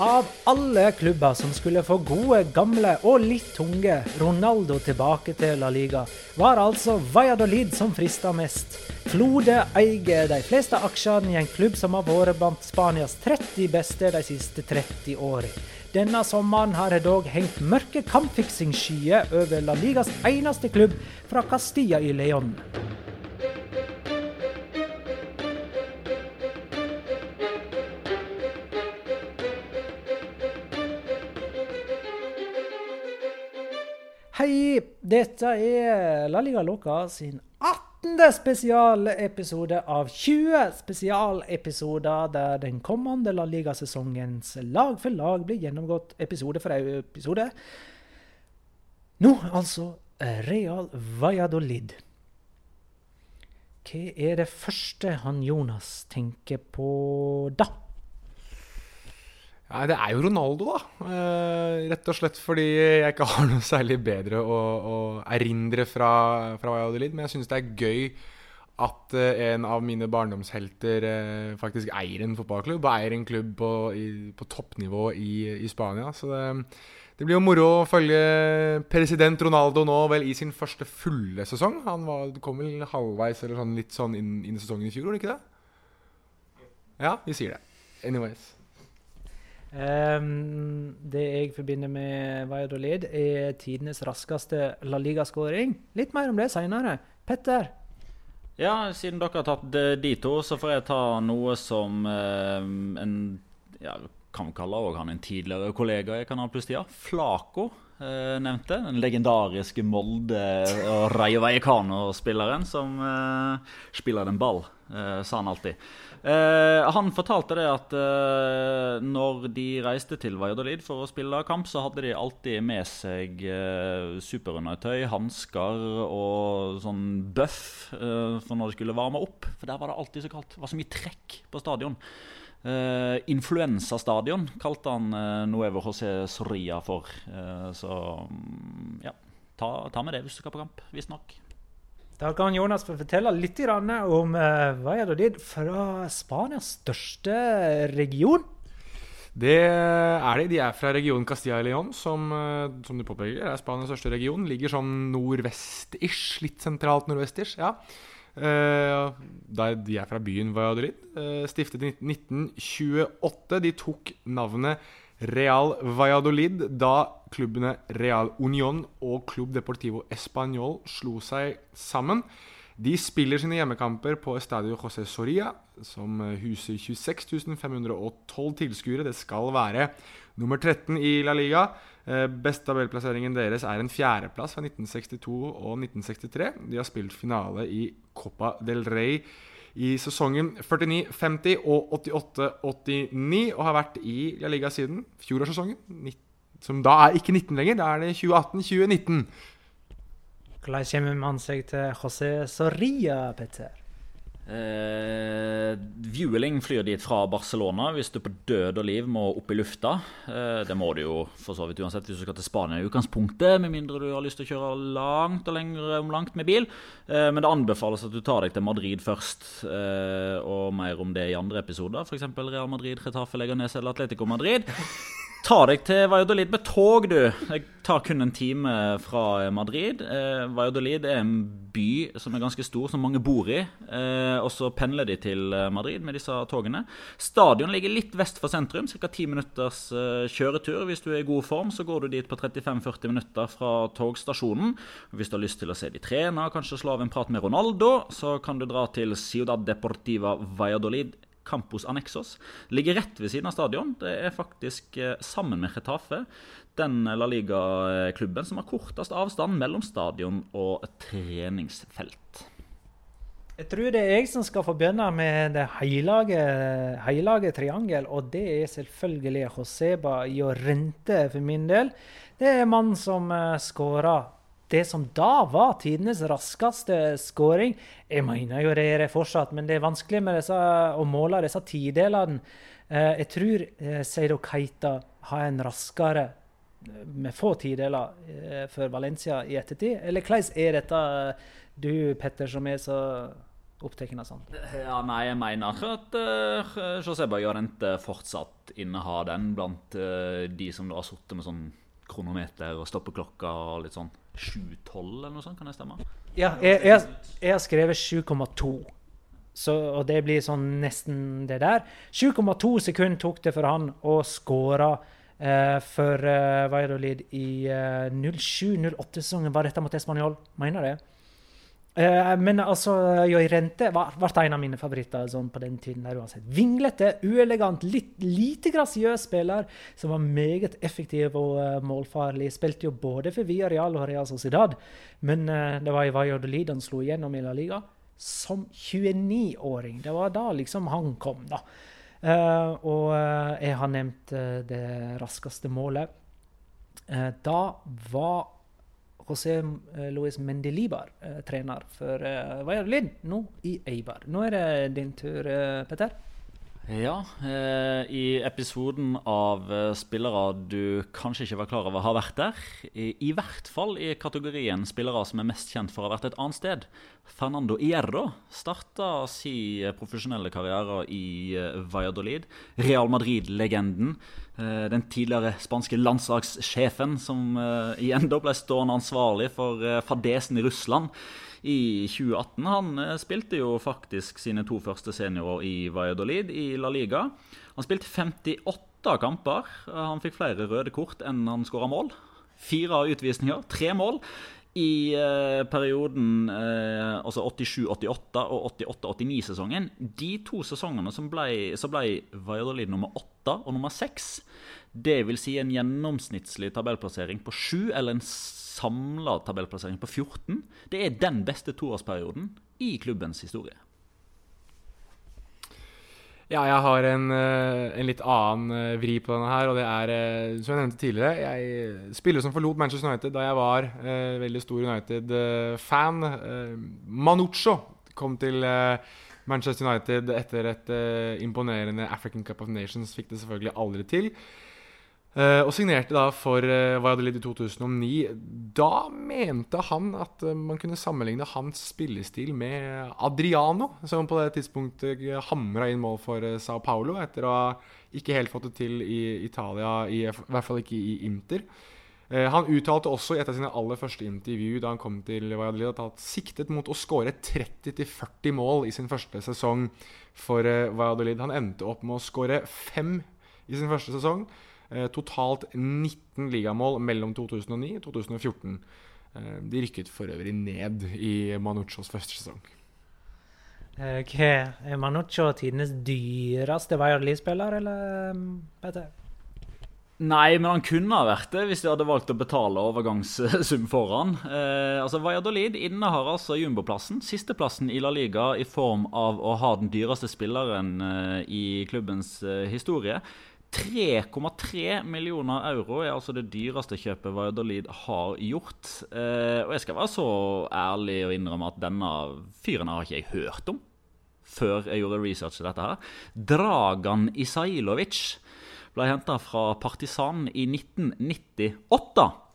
Av alle klubber som skulle få gode, gamle og litt tunge Ronaldo tilbake til La Liga, var altså Valladolid som frista mest. Flode eier de fleste aksjene i en klubb som har vært blant Spanias 30 beste de siste 30 årene. Denne sommeren har det dog hengt mørke kampfiksingsskyer over La Ligas eneste klubb fra Castilla i León. Hei, dette er La Liga Loca sin 18. spesialepisode av 20 spesialepisoder der den kommende La Liga-sesongens lag for lag blir gjennomgått episode for episode. Nå altså Real Valladolid. Hva er det første han Jonas tenker på da? Ja, det er jo Ronaldo, da. Eh, rett og slett fordi jeg ikke har noe særlig bedre å, å erindre fra, fra Valladolid. Men jeg syns det er gøy at eh, en av mine barndomshelter eh, faktisk eier en fotballklubb. Og eier en klubb på, i, på toppnivå i, i, Spania. Så det, det, blir jo moro å følge president Ronaldo nå vel i sin første fulle sesong. Han var, kom vel halvveis eller sånn, litt sånn inn, inn i sesongen i fjor, gjorde han ikke det? Ja, vi sier det. Anyways. Um, det jeg forbinder med Valladolid, er tidenes raskeste La Liga-skåring. Litt mer om det seinere. Petter? Ja, siden dere har tatt de to, så får jeg ta noe som eh, en ja, kan kalle også han en tidligere kollega i Kanal Pluss-tida. Flaco eh, nevnte. Den legendariske Molde- og Rayo Vallecano-spilleren som eh, spiller den ball, eh, sa han alltid. Eh, han fortalte det at eh, når de reiste til Valladolid for å spille kamp, så hadde de alltid med seg eh, superundertøy, hansker og sånn bøff eh, for når de skulle varme opp. For der var det alltid så kaldt. Det var så mye trekk på stadion. Uh, Influensastadion kalte han uh, Nuevo José Soria for. Uh, så um, ja, ta, ta, med det hvis du skal på kamp. Visstnok. Da kan Jonas fortelle litt om uh, Valladolid fra Spanias største region. Det er de. De er fra regionen Castilla y León, som, som du påpeker er Spanias største region. Ligger sånn nordvest-ish. Litt sentralt nordvest-ish. ja. Uh, de er fra byen Valladolid. Stiftet i 1928. De tok navnet Real Valladolid da klubbene Real Union og Club Deportivo Español slo seg sammen. De spiller sine hjemmekamper på Estadio José Soria, som huser 26.512 tilskuere. Det skal være nummer 13 i La Liga. Best tabellplasseringen deres er en fjerdeplass fra 1962 og 1963. De har spilt finale i Copa del Rey i sesongen 49-50 og 88-89, og har vært i La Liga siden fjorårssesongen, som da er ikke 19 lenger, da er det 2018-2019. Hvordan kommer man seg til José Soria, Petter? Eh, Vueling flyr dit fra Barcelona hvis du på død og liv må opp i lufta. Eh, det må du jo for så vidt uansett hvis du skal til Spania i utgangspunktet, med mindre du har lyst til å kjøre langt og lenger om langt med bil. Eh, men det anbefales at du tar deg til Madrid først, eh, og mer om det i andre episoder. F.eks. Real Madrid, Retafe, Leganes eller Atletico Madrid. Ta deg til Valladolid med tog, du. Jeg tar kun en time fra Madrid. Eh, Valladolid er en by som er ganske stor, som mange bor i. Eh, og så pendler de til eh, Madrid med disse togene. Stadion ligger litt vest for sentrum, ca. 10 minutters eh, kjøretur. Hvis du er i god form, så går du dit på 35-40 minutter fra togstasjonen. Hvis du har lyst til å se de trene, kanskje slå av en prat med Ronaldo, så kan du dra til Ciudad Deportiva Valladolid Campus Anexos. Ligger rett ved siden av stadion. Det er faktisk eh, sammen med Retafe den La Liga-klubben som har kortest avstand mellom stadion og treningsfelt. Jeg tror det er jeg som skal få begynne med det hellige, triangel, og det er selvfølgelig Joseba Jorente for min del. Det er mannen som uh, skåra det som da var tidenes raskeste skåring. Jeg mener jo det er det fortsatt, men det er vanskelig disse, å måle disse tidelene. Uh, jeg tror uh, Seido Keita har en raskere med få tideler for Valencia i ettertid. Eller hvordan er dette, du Petter, som er så opptatt av sånt? Ja, nei, jeg mener at uh, José Bajarente fortsatt innehar den blant uh, de som har sittet med sånn kronometer og stoppeklokka og litt sånn 7-12 eller noe sånt, kan det stemme? Ja, jeg, jeg, jeg har skrevet 7,2. Og det blir sånn nesten det der. 7,2 sekunder tok det for han å skåre eh, for eh, Valladolid i eh, 07-08-sesongen. Var dette mot Español? Mener det. Eh, men altså, Llorente var, ble en av mine favoritter sånn på den tiden. der uansett. Vinglete, uelegant, litt, lite grasiøs spiller som var meget effektiv og uh, målfarlig. Spilte jo både for Villarreal og Real Sociedad, men uh, det var i Valladolid han slo igjennom i La Liga som 29-åring. Det var da liksom han kom, da. Og jeg har nevnt det raskeste målet. da var José Luis Mendelibar, eh, trener for eh, Valladolid, nå i Eibar. Nå er det din tur, eh, Petter. Ja, eh, i episoden av eh, spillere du kanskje ikke var klar over har vært der, i, i, hvert fall i kategorien spillere som er mest kjent for å ha vært et annet sted. Fernando Hierro starta si profesjonelle karriere i eh, Valladolid. Real Madrid-legenden. Eh, den tidligere spanske landslagssjefen som eh, igjen da ble stående ansvarlig for eh, fadesen i Russland i 2018. Han eh, spilte jo faktisk sine to første seniorer i Valladolid i La Liga. Han spilte 58 kamper. Han fikk flere røde kort enn han skåra mål. Fire utvisninger, tre mål. I eh, perioden eh, altså 87-88 og 88-89-sesongen, de to sesongene som ble, så ble Violet nummer åtte og nummer seks. Det vil si en gjennomsnittlig tabellplassering på sju, eller en samla tabellplassering på 14. Det er den beste toårsperioden i klubbens historie. Ja, jeg har en, en, litt annen eh, vri på denne her. Og det er, eh, som jeg nevnte tidligere, jeg spiller som forlot Manchester United da jeg var eh, veldig stor United-fan. Eh, Manucho kom til eh, Manchester United etter et eh, imponerende African Cup of Nations. Fikk det selvfølgelig aldri til. Uh, og signerte da for uh, Valladolid i 2009. Da mente han at uh, man kunne sammenligne hans spillestil med Adriano, som på det tidspunktet hamra inn mål for Sao Paulo, etter å ha ikke helt fått det til i Italia, i, i hvert fall ikke i Inter. han uttalte også i et av sine aller første intervju da han kom til Valladolid, at han siktet mot å skåre 30-40 mål i sin første sesong for Valladolid. Han endte opp med å skåre fem i sin første sesong. Eh, totalt 19 ligamål mellom 2009 og 2014. Eh, de rykket for øvrig ned i Manuchos første sesong. Ok, Er Manucho tidenes dyreste Valladolid-spiller, eller um, Petter? Nei, men han kunne ha vært det hvis de hadde valgt å betale overgangssum for han. Eh, altså, Valladolid innehar altså jumboplassen, sisteplassen i La Liga, i form av å ha den dyreste spilleren eh, i klubbens eh, historie. 3,3 millioner euro er altså det dyreste kjøpet Valladolid har gjort. Eh, og jeg skal være så ærlig å innrømme at denne fyren har ikke jeg hørt om før jeg gjorde research til dette her. Dragan Isailovic ble henta fra Partisan i 1998.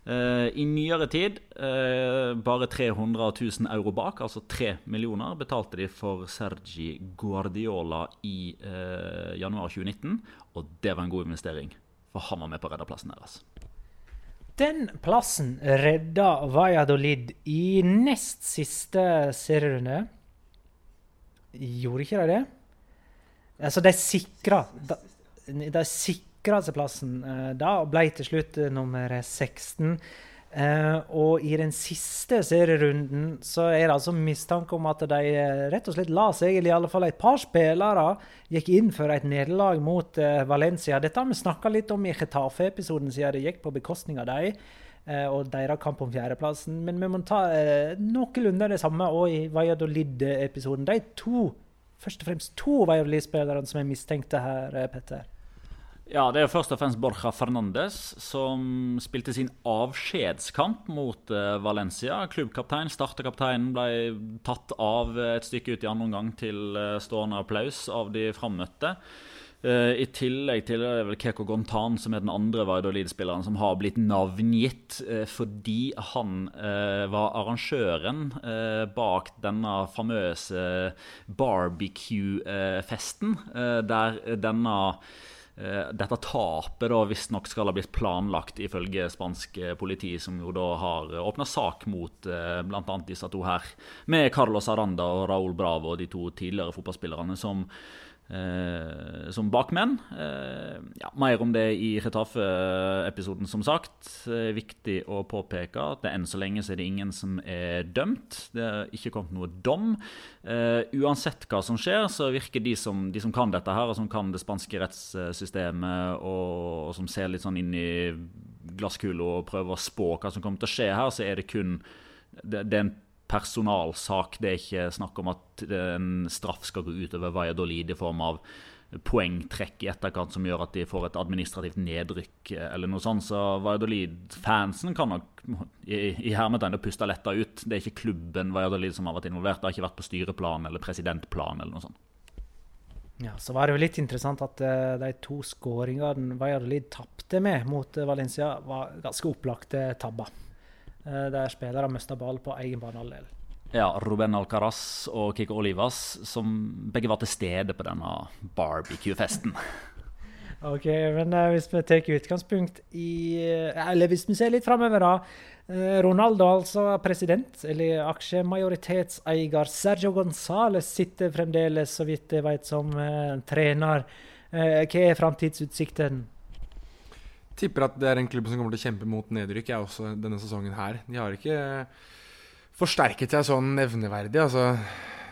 Uh, I nyere tid, uh, bare 300 000 euro bak, altså 3 millioner, betalte de for Sergi Guardiola i uh, januar 2019. Og det var en god investering, for han var med på å redde plassen deres. Den plassen redda Valladolid i nest siste serierunde. Gjorde ikke de det? Altså, de sikra De sikra seg plassen uh, da, og ble til slutt uh, nummer 16. Uh, og i den siste serierunden så er det altså mistanke om at de rett og slett la seg, eller i alle fall et par spillere gikk inn for et nederlag mot Valencia. Dette har vi snakka litt om i Chetafe-episoden, siden det gikk på bekostning av dem og deres kamp om fjerdeplassen. Men vi må ta eh, noenlunde det samme òg i Valladolid-episoden. De to, først og fremst to Valladolid-spillerne som er mistenkte her, Petter. Ja, det er først og fremst Borja Fernandes, som spilte sin avskjedskamp mot uh, Valencia. Klubbkaptein, starterkapteinen, ble tatt av et stykke ut i andre omgang til uh, stående applaus av de frammøtte. Uh, I tillegg til det er vel Keko Gontan, som er den andre Vaidolid-spilleren, som har blitt navngitt fordi han var arrangøren bak denne famøse barbecue-festen, der denne dette tapet da visstnok skal ha blitt planlagt, ifølge spansk politi, som jo da har åpna sak mot eh, bl.a. disse to her, med Carlos Aranda og Raúl Bravo, de to tidligere fotballspillerne som Eh, som bakmenn. Eh, ja, mer om det i Retafe-episoden, som sagt. Eh, viktig å påpeke at det enn så lenge så er det ingen som er dømt. Det er ikke kommet noe dom. Eh, uansett hva som skjer, så virker de som, de som kan dette her, og som kan det spanske rettssystemet, og, og som ser litt sånn inn i glasskula og prøver å spå hva som kommer til å skje her, så er det kun det, det er en personalsak. Det er ikke snakk om at en straff skal gå utover Valladolid i form av poengtrekk i etterkant som gjør at de får et administrativt nedrykk eller noe sånt. Så Valladolid-fansen kan nok i, i hermetegn puste letta ut. Det er ikke klubben Valladolid som har vært involvert. Det har ikke vært på styreplan eller presidentplan eller noe sånt. Ja, Så var det jo litt interessant at uh, de to skåringene Valladolid tapte med mot Valencia, var ganske opplagte tabber. Eh, der spillere mista ball på egen banehalvdel. Ja, Ruben Alcaraz og Kiko Olivas, som begge var til stede på denne barbecue-festen. ok, men uh, hvis vi tar utgangspunkt i uh, Eller hvis vi ser litt framover, da. Ronaldo, altså president, eller aksjemajoritetseier. Sergio Gonzales sitter fremdeles, så vidt jeg vet, som trener. hva er framtidsutsiktene? Tipper at det er en klubb som kommer til å kjempe mot nedrykk jeg også denne sesongen her. De har ikke forsterket seg sånn nevneverdig. altså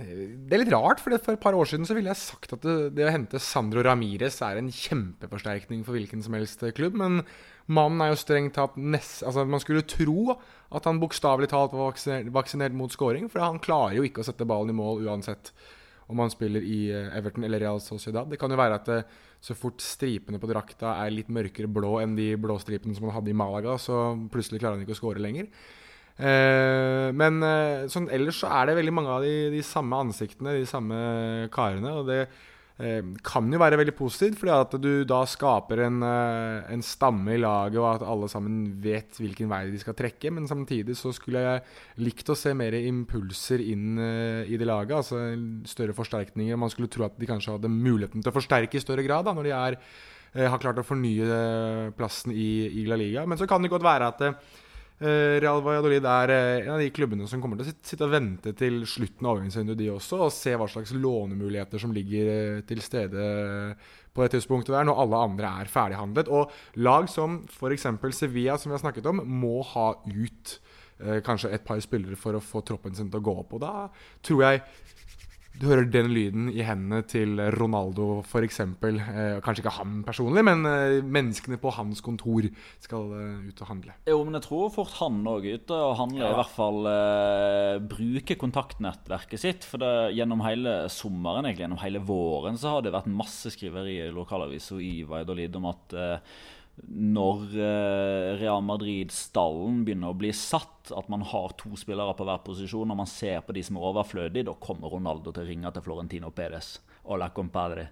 det er litt rart, for for et par år siden så ville jeg sagt at det, det, å hente Sandro Ramires er en kjempeforsterkning for hvilken som helst klubb. Men mannen er jo strengt tatt nest, altså Man skulle tro at han bokstavelig talt var vaksinert, vaksinert mot scoring, for han klarer jo ikke å sette ballen i mål uansett om han spiller i eh, Everton eller Real Sociedad. Det kan jo være at eh, så fort stripene på drakta er litt mørkere blå enn de blåstripene som han hadde i Malaga, så plutselig klarer han ikke å score lenger. Eh, men eh, sånn, ellers så er det veldig mange av de, de samme ansiktene, de samme karene. Og det kan jo være veldig positivt, fordi at du da skaper en, eh, en, stamme i laget, og at alle sammen vet hvilken vei de skal trekke. Men samtidig så skulle jeg likt å se mer impulser inn eh, i det laget. Altså større forsterkninger. Man skulle tro at de kanskje hadde muligheten til å forsterke i større grad da, når de er, har klart å fornye plassen i, i La Liga. Men så kan det godt være at Eh, Real Valladolid er eh, en av de klubbene som kommer til å sitte og vente til slutten av overgangsvinduet, de også, og se hva slags lånemuligheter som ligger eh, til stede på det tidspunktet der, når alle andre er ferdighandlet. Og lag som f.eks. Sevilla, som vi har snakket om, må ha ut eh, kanskje et par spillere for å få troppen sin til å gå opp. Og da tror jeg du hører den lyden i hendene til Ronaldo f.eks. Eh, kanskje ikke han personlig, men eh, menneskene på hans kontor skal eh, ut og handle. Jo, men jeg tror fort han òg er ute og handler. Ja. I hvert fall eh, bruke kontaktnettverket sitt. For det, gjennom hele sommeren, egentlig gjennom hele våren, så har det vært masse skriverier i lokalavisa i Valladolid om at eh, når eh, Real Madrid-stallen begynner å bli satt, at man har to spillere på hver posisjon, og man ser på de som er overflødige, da kommer Ronaldo til å ringe til Florentino Perez og la compadre.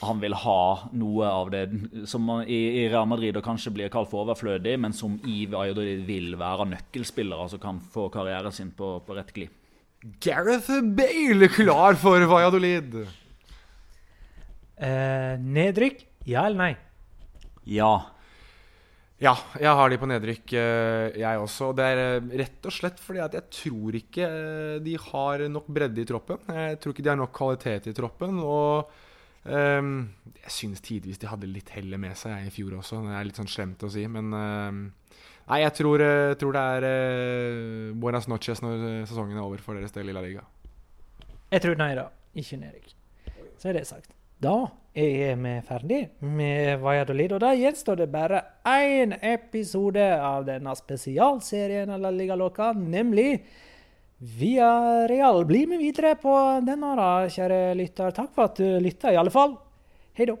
Han vil ha noe av det som i Real Madrid og kanskje blir kalt for overflødig, men som i Valladolid vil være nøkkelspillere som kan få karrieren sin på, på rett glid. Gareth Bale klar for Valladolid! Eh, nedrykk? Ja eller nei? Ja. Ja, jeg har de på nedrykk, eh, jeg også. Det er eh, rett og slett fordi at jeg tror ikke eh, de har nok bredde i troppen. Jeg tror ikke de har nok kvalitet i troppen. Og um, jeg syns tidvis de hadde litt hellet med seg i fjor også. Det er litt sånn slemt å si, men um, Nei, jeg tror, tror, det er uh, buenas noches når sesongen er over for deres del i La Liga. Jeg tror nei da. Ikke nedrykk. Så er det sagt. Da er vi ferdig med Valladolid, og da gjenstår det bare én episode av denne spesialserien av La Liga Loca, nemlig Via Real. Bli med videre på denne, kjære lytter. Takk for at du lytta, i alle fall. Hei da.